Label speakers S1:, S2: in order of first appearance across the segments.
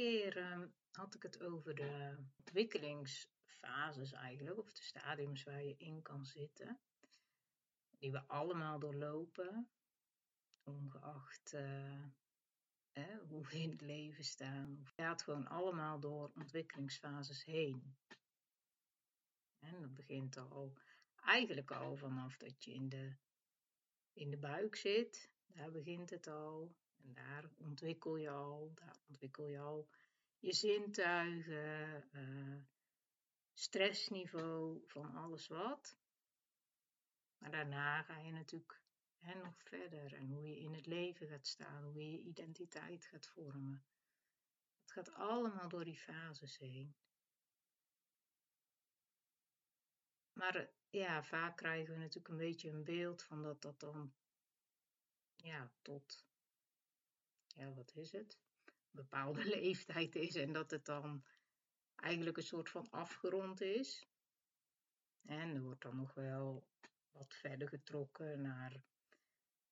S1: Keer ehm, had ik het over de ontwikkelingsfases eigenlijk, of de stadiums waar je in kan zitten, die we allemaal doorlopen, ongeacht uh, hoe we in het leven staan. Het gaat gewoon allemaal door ontwikkelingsfases heen. En dat begint al, eigenlijk al vanaf dat je in de, in de buik zit, daar begint het al. En daar ontwikkel je al, daar ontwikkel je al je zintuigen, uh, stressniveau, van alles wat. Maar daarna ga je natuurlijk hè, nog verder en hoe je in het leven gaat staan, hoe je je identiteit gaat vormen. Het gaat allemaal door die fases heen. Maar ja, vaak krijgen we natuurlijk een beetje een beeld van dat dat dan ja, tot ja, wat is het? Bepaalde leeftijd is en dat het dan eigenlijk een soort van afgerond is. En er wordt dan nog wel wat verder getrokken naar,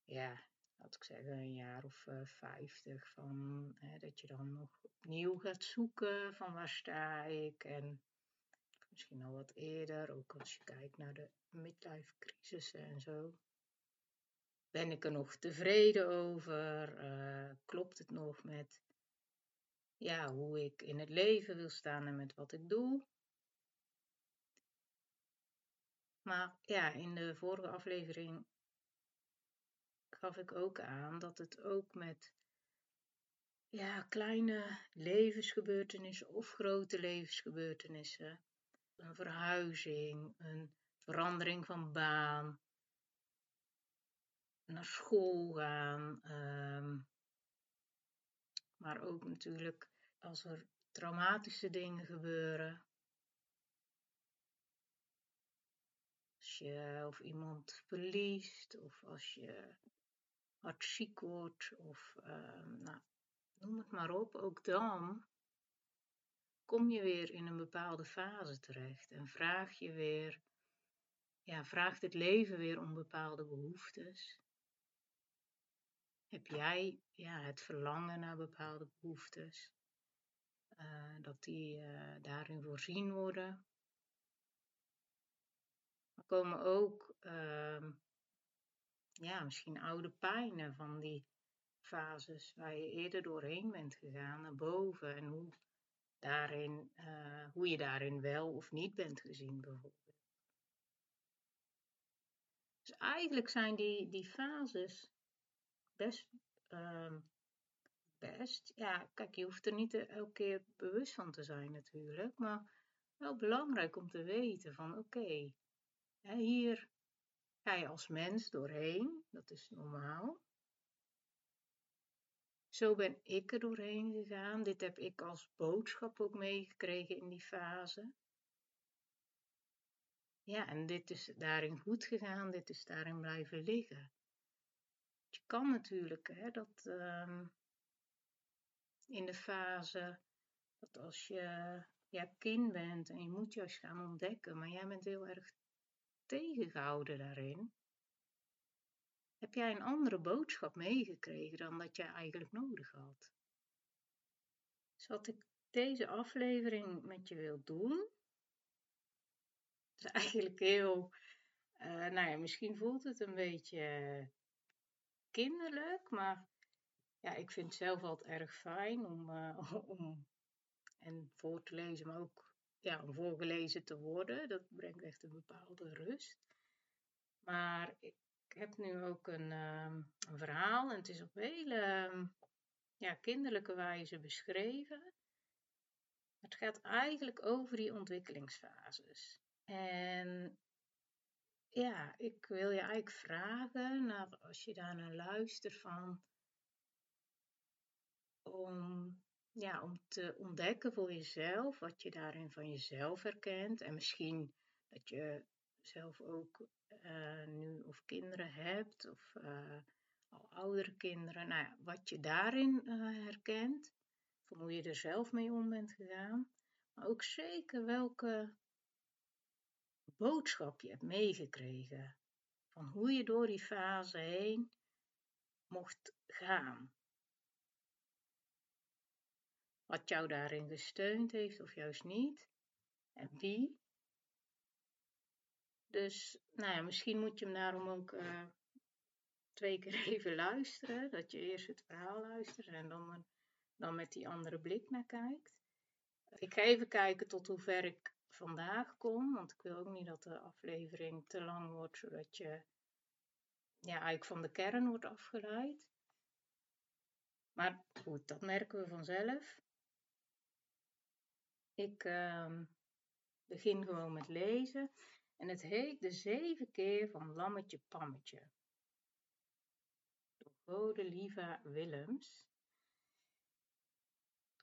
S1: ja, laat ik zeggen, een jaar of uh, vijftig. Van, hè, dat je dan nog opnieuw gaat zoeken van waar sta ik. En misschien al wat eerder, ook als je kijkt naar de midlife crisissen en zo. Ben ik er nog tevreden over? Uh, klopt het nog met ja, hoe ik in het leven wil staan en met wat ik doe? Maar ja, in de vorige aflevering gaf ik ook aan dat het ook met ja, kleine levensgebeurtenissen of grote levensgebeurtenissen, een verhuizing, een verandering van baan, naar school gaan. Um, maar ook natuurlijk als er traumatische dingen gebeuren. Als je of iemand verliest, of als je hard ziek wordt, of um, nou, noem het maar op, ook dan kom je weer in een bepaalde fase terecht en vraag je weer, ja, vraagt het leven weer om bepaalde behoeftes. Heb jij ja, het verlangen naar bepaalde behoeftes? Uh, dat die uh, daarin voorzien worden. Er komen ook uh, ja, misschien oude pijnen van die fases waar je eerder doorheen bent gegaan naar boven en hoe, daarin, uh, hoe je daarin wel of niet bent gezien bijvoorbeeld. Dus eigenlijk zijn die, die fases best, uh, best. Ja, kijk, je hoeft er niet elke keer bewust van te zijn natuurlijk, maar wel belangrijk om te weten van oké, hier ga je als mens doorheen, dat is normaal. Zo ben ik er doorheen gegaan. Dit heb ik als boodschap ook meegekregen in die fase. Ja, en dit is daarin goed gegaan, dit is daarin blijven liggen. Kan natuurlijk hè, dat uh, in de fase dat als je ja, kind bent en je moet juist gaan ontdekken, maar jij bent heel erg tegengehouden daarin, heb jij een andere boodschap meegekregen dan dat jij eigenlijk nodig had. Dus wat ik deze aflevering met je wil doen, is eigenlijk heel, uh, nou ja, misschien voelt het een beetje kinderlijk, maar ja, ik vind het zelf altijd erg fijn om, uh, om en voor te lezen, maar ook ja, om voorgelezen te worden. Dat brengt echt een bepaalde rust. Maar ik heb nu ook een, een verhaal en het is op hele um, ja, kinderlijke wijze beschreven. Het gaat eigenlijk over die ontwikkelingsfases. En ja, ik wil je eigenlijk vragen, naar, als je daar naar luistert, van om, ja, om te ontdekken voor jezelf wat je daarin van jezelf herkent. En misschien dat je zelf ook uh, nu of kinderen hebt of uh, al oudere kinderen. Nou ja, wat je daarin uh, herkent, van hoe je er zelf mee om bent gegaan. Maar ook zeker welke boodschap je hebt meegekregen. Van hoe je door die fase heen mocht gaan. Wat jou daarin gesteund heeft of juist niet. En wie. Dus nou ja, misschien moet je hem daarom ook uh, twee keer even luisteren. Dat je eerst het verhaal luistert en dan, dan met die andere blik naar kijkt. Ik ga even kijken tot hoe ver ik vandaag kom. Want ik wil ook niet dat de aflevering te lang wordt, zodat je ja, eigenlijk van de kern wordt afgeleid. Maar goed, dat merken we vanzelf. Ik uh, begin gewoon met lezen. En het heet De Zeven Keer van Lammetje Pammetje. Door Gode Liva Willems.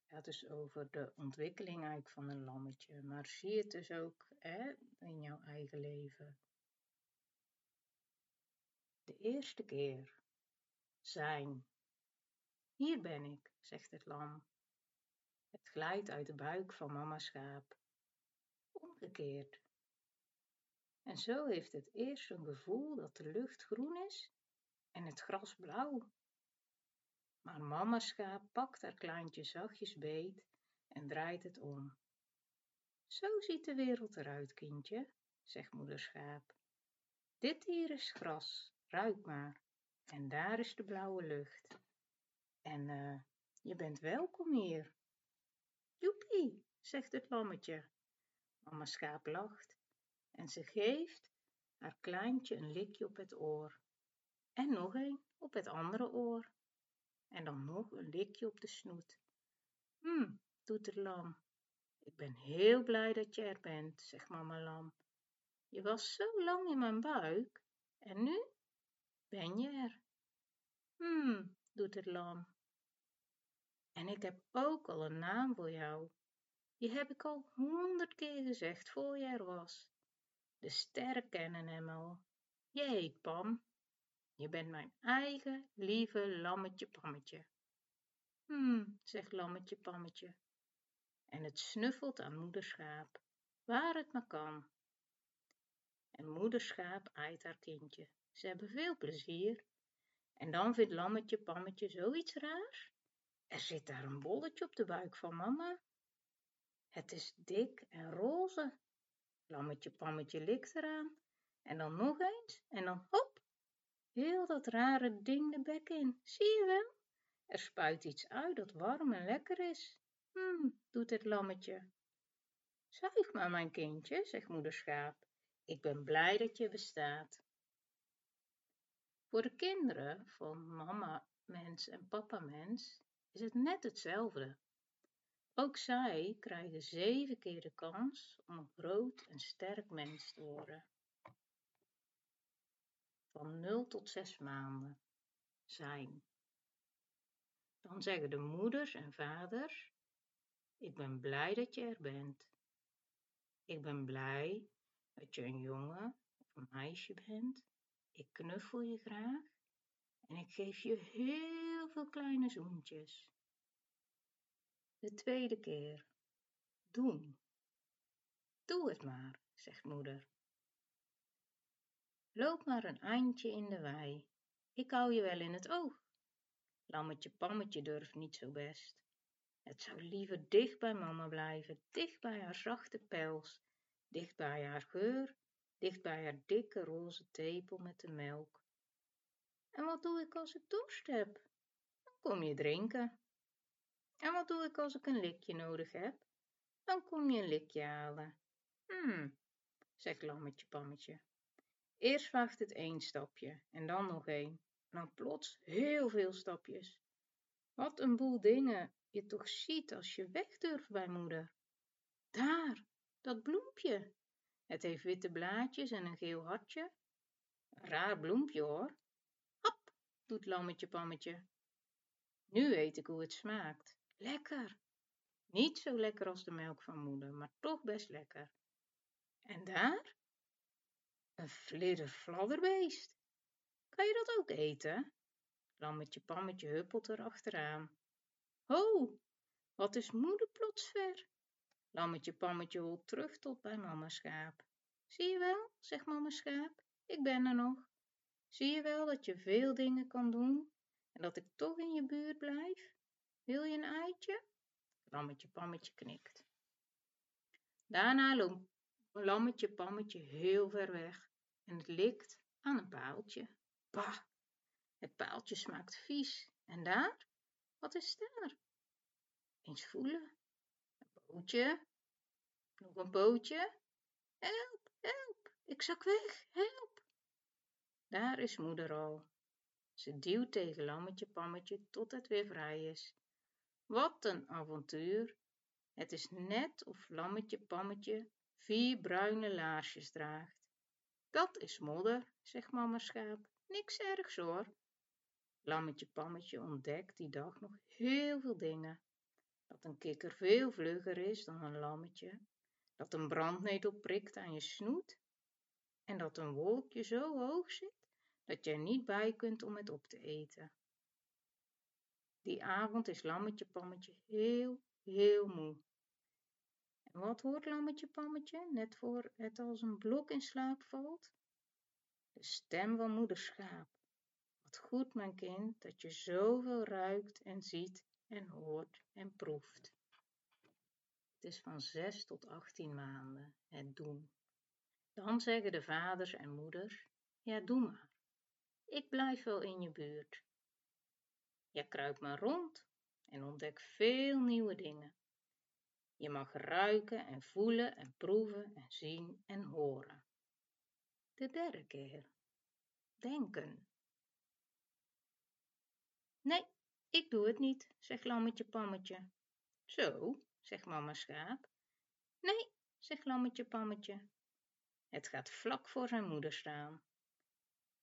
S1: Het gaat dus over de ontwikkeling eigenlijk van een lammetje. Maar zie het dus ook hè, in jouw eigen leven. De eerste keer. Zijn. Hier ben ik, zegt het lam. Het glijdt uit de buik van mama schaap. Omgekeerd. En zo heeft het eerst een gevoel dat de lucht groen is en het gras blauw. Maar mama schaap pakt haar kleintje zachtjes beet en draait het om. Zo ziet de wereld eruit, kindje, zegt moeder schaap. Dit hier is gras, ruik maar. En daar is de blauwe lucht. En uh, je bent welkom hier. Joepie, zegt het lammetje. Mama schaap lacht en ze geeft haar kleintje een likje op het oor. En nog een op het andere oor. En dan nog een likje op de snoet. Hm, lam. Ik ben heel blij dat je er bent, zegt mama lam. Je was zo lang in mijn buik en nu ben je er. Hm, doet het lam. En ik heb ook al een naam voor jou. Die heb ik al honderd keer gezegd voor je er was. De sterren kennen hem al. Je heet Pam. Je bent mijn eigen lieve lammetje Pammetje. Hm, zegt lammetje Pammetje. En het snuffelt aan moeder schaap, waar het maar kan. En moeder schaap aait haar kindje. Ze hebben veel plezier. En dan vindt lammetje Pammetje zoiets raars. Er zit daar een bolletje op de buik van mama. Het is dik en roze. Lammetje Pammetje likt eraan. En dan nog eens. En dan hop. Heel dat rare ding de bek in. Zie je wel? Er spuit iets uit dat warm en lekker is. Hm, doet het lammetje. Zuig maar, mijn kindje, zegt moeder schaap. Ik ben blij dat je bestaat. Voor de kinderen van mama mens en papa mens is het net hetzelfde. Ook zij krijgen zeven keer de kans om een groot en sterk mens te worden. Van 0 tot 6 maanden zijn. Dan zeggen de moeders en vaders: Ik ben blij dat je er bent. Ik ben blij dat je een jongen of een meisje bent. Ik knuffel je graag en ik geef je heel veel kleine zoentjes. De tweede keer. Doen. Doe het maar, zegt moeder. Loop maar een eindje in de wei. Ik hou je wel in het oog. Lammetje Pammetje durft niet zo best. Het zou liever dicht bij mama blijven, dicht bij haar zachte pels, dicht bij haar geur, dicht bij haar dikke roze tepel met de melk. En wat doe ik als ik dorst heb? Dan kom je drinken. En wat doe ik als ik een likje nodig heb? Dan kom je een likje halen. Hm, zegt lammetje pammetje. Eerst wacht het één stapje en dan nog één. En dan plots heel veel stapjes. Wat een boel dingen je toch ziet als je weg durft bij moeder. Daar, dat bloempje. Het heeft witte blaadjes en een geel hartje. Raar bloempje hoor. Hop, doet lammetje pammetje. Nu weet ik hoe het smaakt. Lekker! Niet zo lekker als de melk van moeder, maar toch best lekker. En daar? Een flidderfladderbeest. Kan je dat ook eten? Lammetje Pammetje huppelt er achteraan. Ho, wat is moeder plots ver? Lammetje Pammetje holt terug tot bij mama schaap. Zie je wel, zegt mama schaap, ik ben er nog. Zie je wel dat je veel dingen kan doen en dat ik toch in je buurt blijf? Wil je een eitje? Lammetje Pammetje knikt. Daarna loopt Lammetje Pammetje heel ver weg en het likt aan een paaltje. Bah, het paaltje smaakt vies. En daar? Wat is daar? Eens voelen. Een pootje. Nog een pootje. Help, help, ik zak weg, help. Daar is moeder al. Ze duwt tegen lammetje pammetje tot het weer vrij is. Wat een avontuur! Het is net of lammetje pammetje vier bruine laarsjes draagt. Dat is modder, zegt mama schaap. Niks ergs hoor. Lammetje Pammetje ontdekt die dag nog heel veel dingen. Dat een kikker veel vlugger is dan een lammetje, dat een brandnetel prikt aan je snoet en dat een wolkje zo hoog zit dat je er niet bij kunt om het op te eten. Die avond is Lammetje Pammetje heel, heel moe. Wat hoort Lammetje Pammetje net voor het als een blok in slaap valt? De stem van moeder schaap. Wat goed, mijn kind, dat je zoveel ruikt en ziet en hoort en proeft. Het is van zes tot achttien maanden, het doen. Dan zeggen de vaders en moeders, ja doe maar, ik blijf wel in je buurt. Je kruipt maar rond en ontdek veel nieuwe dingen. Je mag ruiken en voelen en proeven en zien en horen. De derde keer. Denken. Nee, ik doe het niet, zegt Lammetje Pammetje. Zo, zegt mama Schaap. Nee, zegt Lammetje Pammetje. Het gaat vlak voor zijn moeder staan.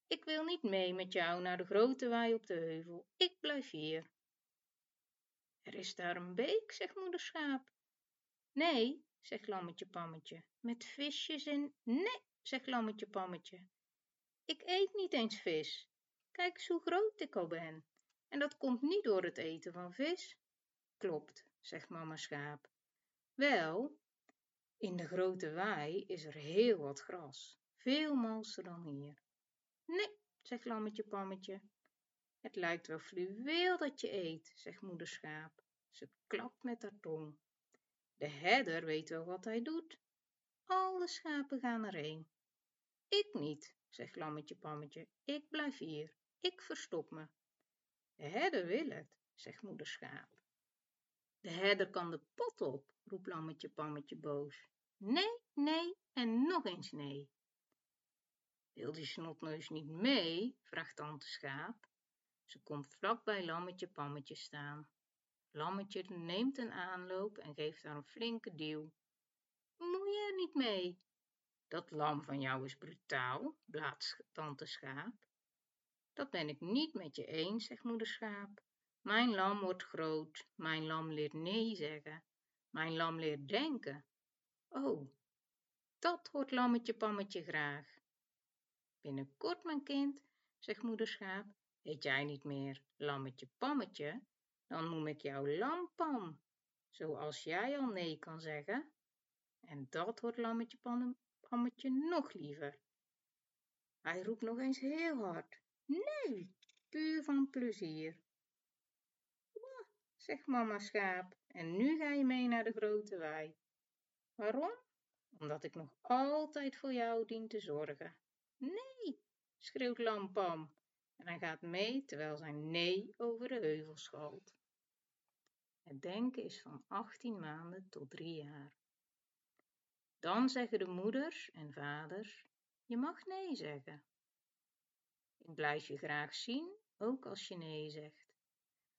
S1: Ik wil niet mee met jou naar de grote waai op de heuvel. Ik blijf hier. Er is daar een beek, zegt moeder Schaap. Nee, zegt Lammetje Pammetje, met visjes in. Nee, zegt Lammetje Pammetje. Ik eet niet eens vis. Kijk eens hoe groot ik al ben. En dat komt niet door het eten van vis. Klopt, zegt mama schaap. Wel, in de grote waai is er heel wat gras, veel malser dan hier. Nee, zegt lammetje pammetje. Het lijkt wel fluweel dat je eet, zegt moeder schaap. Ze klapt met haar tong. De herder weet wel wat hij doet. Alle schapen gaan erheen. Ik niet, zegt lammetje pammetje. Ik blijf hier. Ik verstop me. De herder wil het, zegt moeder schaap. De herder kan de pot op, roept lammetje pammetje boos. Nee, nee en nog eens nee. Wil die snotneus niet mee? vraagt tante schaap. Ze komt vlak bij lammetje pammetje staan. Lammetje neemt een aanloop en geeft haar een flinke duw. Moet je er niet mee? Dat lam van jou is brutaal, blaast tante schaap. Dat ben ik niet met je eens, zegt moeder schaap. Mijn lam wordt groot, mijn lam leert nee zeggen, mijn lam leert denken. Oh, dat hoort lammetje pammetje graag. Binnenkort, mijn kind, zegt moeder schaap, heet jij niet meer lammetje pammetje, dan noem ik jou lampam, zoals jij al nee kan zeggen. En dat hoort lammetje pammetje nog liever. Hij roept nog eens heel hard. Nee, puur van plezier. Wah, zegt mama schaap, en nu ga je mee naar de grote wei. Waarom? Omdat ik nog altijd voor jou dien te zorgen. Nee, schreeuwt Lampam, en hij gaat mee terwijl zijn nee over de heuvel schalt. Het denken is van 18 maanden tot drie jaar. Dan zeggen de moeders en vaders, je mag nee zeggen. Ik blijf je graag zien, ook als je nee zegt.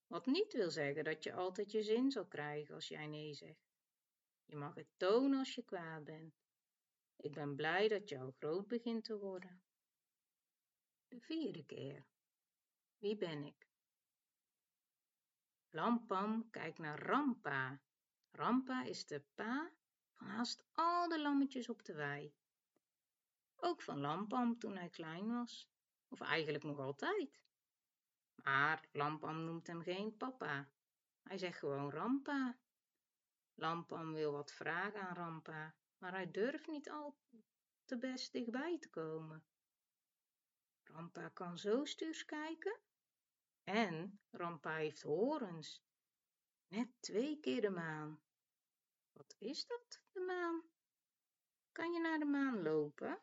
S1: Wat niet wil zeggen dat je altijd je zin zal krijgen als jij nee zegt. Je mag het tonen als je kwaad bent. Ik ben blij dat jou groot begint te worden. De vierde keer. Wie ben ik? Lampam kijkt naar Rampa. Rampa is de pa van haast al de lammetjes op de wei. Ook van Lampam toen hij klein was, of eigenlijk nog altijd. Maar Lampam noemt hem geen papa. Hij zegt gewoon Rampa. Lampam wil wat vragen aan Rampa, maar hij durft niet al te best dichtbij te komen. Rampa kan zo stuurs kijken. En Rampa heeft horens. Net twee keer de maan. Wat is dat, de maan? Kan je naar de maan lopen?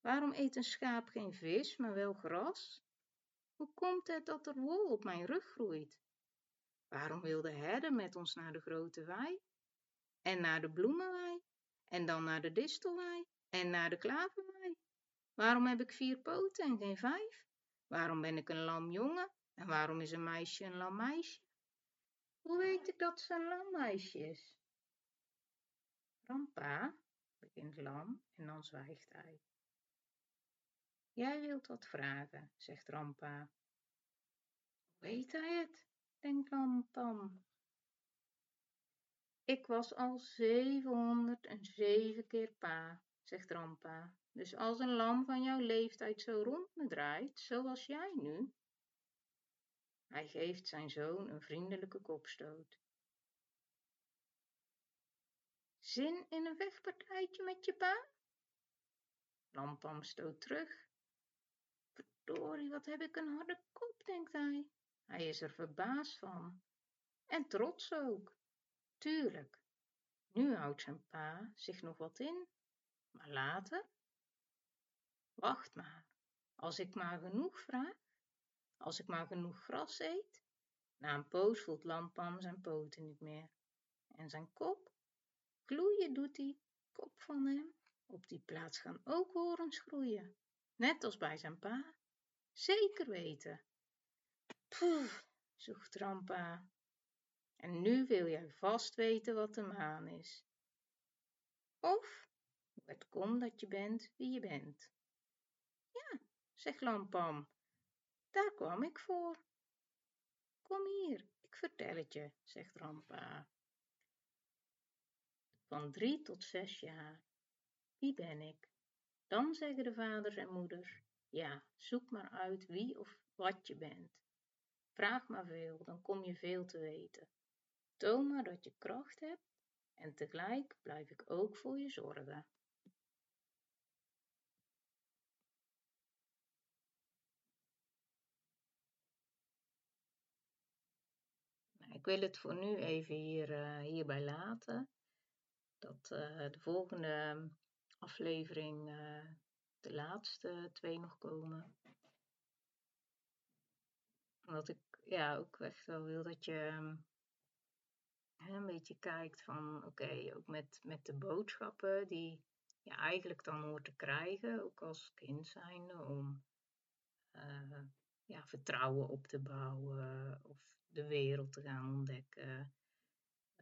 S1: Waarom eet een schaap geen vis, maar wel gras? Hoe komt het dat er wol op mijn rug groeit? Waarom wil de herder met ons naar de grote wei? En naar de bloemenwei? En dan naar de distelwei? En naar de klaverwei? Waarom heb ik vier poten en geen vijf? Waarom ben ik een lam jongen? En waarom is een meisje een lam meisje? Hoe weet ik dat ze een lam meisje is? Rampa, begint lam en dan zwijgt hij. Jij wilt wat vragen, zegt Rampa. Hoe weet hij het? denkt Lampam. Ik was al zevenhonderd en zeven keer pa, zegt Rampa. Dus als een lam van jouw leeftijd zo rond me draait, zoals jij nu. Hij geeft zijn zoon een vriendelijke kopstoot. Zin in een vechtpartijtje met je pa? Lampam stoot terug. Verdorie, wat heb ik een harde kop, denkt hij. Hij is er verbaasd van. En trots ook. Tuurlijk. Nu houdt zijn pa zich nog wat in. Maar later? Wacht maar. Als ik maar genoeg vraag, als ik maar genoeg gras eet, na een poos voelt Lampam zijn poten niet meer. En zijn kop, gloeien doet die kop van hem. Op die plaats gaan ook horens groeien, net als bij zijn pa. Zeker weten. Poeh, zoegt Rampa. En nu wil jij vast weten wat de maan is. Of hoe het komt dat je bent wie je bent. Ja, zegt Lampam, daar kwam ik voor. Kom hier, ik vertel het je, zegt Rampa. Van drie tot zes jaar. Wie ben ik? Dan zeggen de vaders en moeders, ja, zoek maar uit wie of wat je bent. Vraag maar veel, dan kom je veel te weten. Toon maar dat je kracht hebt en tegelijk blijf ik ook voor je zorgen. Wil het voor nu even hier, uh, hierbij laten. Dat uh, de volgende aflevering uh, de laatste twee nog komen. Omdat ik ja, ook echt wel wil dat je ehm, een beetje kijkt van oké, ook met, met de boodschappen die je eigenlijk dan hoort te krijgen, ook als kind zijnde, om ja, vertrouwen op te bouwen of de wereld te gaan ontdekken.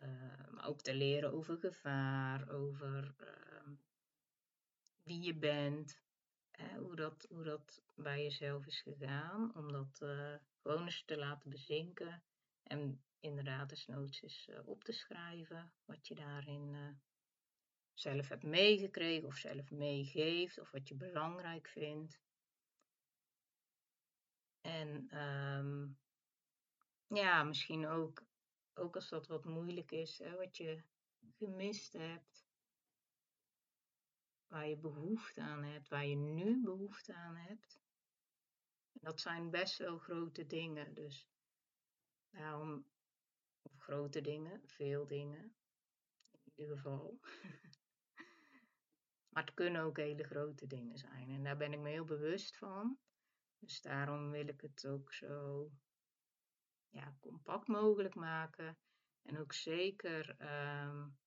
S1: Uh, maar ook te leren over gevaar, over uh, wie je bent, hoe, dat, hoe dat bij jezelf is gegaan, om dat uh, gewoon eens te laten bezinken en inderdaad desnoods eens uh, op te schrijven wat je daarin zelf hebt meegekregen of zelf meegeeft of wat je belangrijk vindt. En um, ja, misschien ook, ook als dat wat moeilijk is, hè, wat je gemist hebt waar je behoefte aan hebt, waar je nu behoefte aan hebt. En dat zijn best wel grote dingen, dus daarom, of grote dingen, veel dingen, in ieder geval. maar het kunnen ook hele grote dingen zijn en daar ben ik me heel bewust van. Dus daarom wil ik het ook zo ja, compact mogelijk maken. En ook zeker um,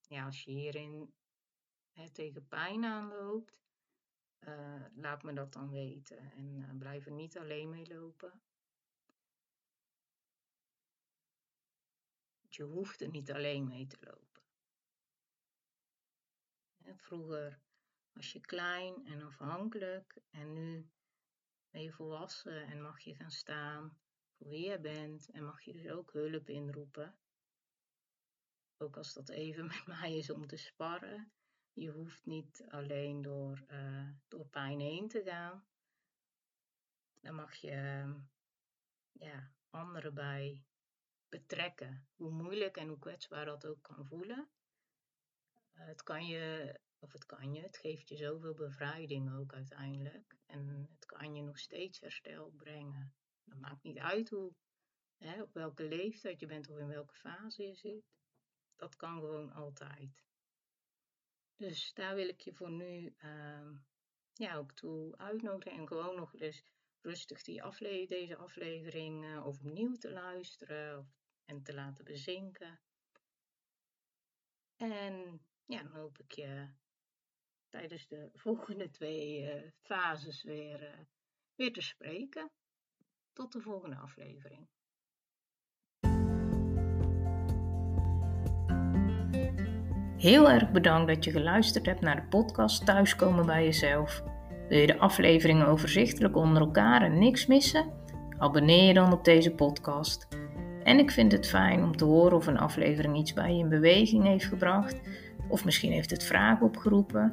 S1: ja, als je hierin hè, tegen pijn aanloopt, uh, laat me dat dan weten. En uh, blijf er niet alleen mee lopen. Je hoeft er niet alleen mee te lopen. Vroeger was je klein en afhankelijk en nu ben je volwassen en mag je gaan staan voor wie je bent en mag je dus ook hulp inroepen. Ook als dat even met mij is om te sparren. Je hoeft niet alleen door, uh, door pijn heen te gaan. Dan mag je ja, anderen bij betrekken. Hoe moeilijk en hoe kwetsbaar dat ook kan voelen. Uh, het kan je, of het kan je, het geeft je zoveel bevrijding ook uiteindelijk. En het kan je nog steeds herstel brengen. Dat maakt niet uit hoe, hè, op welke leeftijd je bent of in welke fase je zit. Dat kan gewoon altijd. Dus daar wil ik je voor nu uh, ja, ook toe uitnodigen en gewoon nog eens rustig die afle deze aflevering uh, opnieuw te luisteren of, en te laten bezinken. En ja, dan hoop ik je tijdens de volgende twee uh, fases weer, uh, weer te spreken. Tot de volgende aflevering. Heel erg bedankt dat je geluisterd hebt naar de podcast Thuiskomen bij jezelf. Wil je de afleveringen overzichtelijk onder elkaar en niks missen? Abonneer je dan op deze podcast. En ik vind het fijn om te horen of een aflevering iets bij je in beweging heeft gebracht, of misschien heeft het vragen opgeroepen.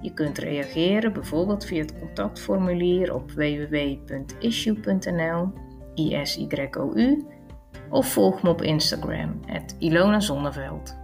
S1: Je kunt reageren bijvoorbeeld via het contactformulier op www.issue.nl, ISYOU, of volg me op Instagram, Ilona Zonneveld.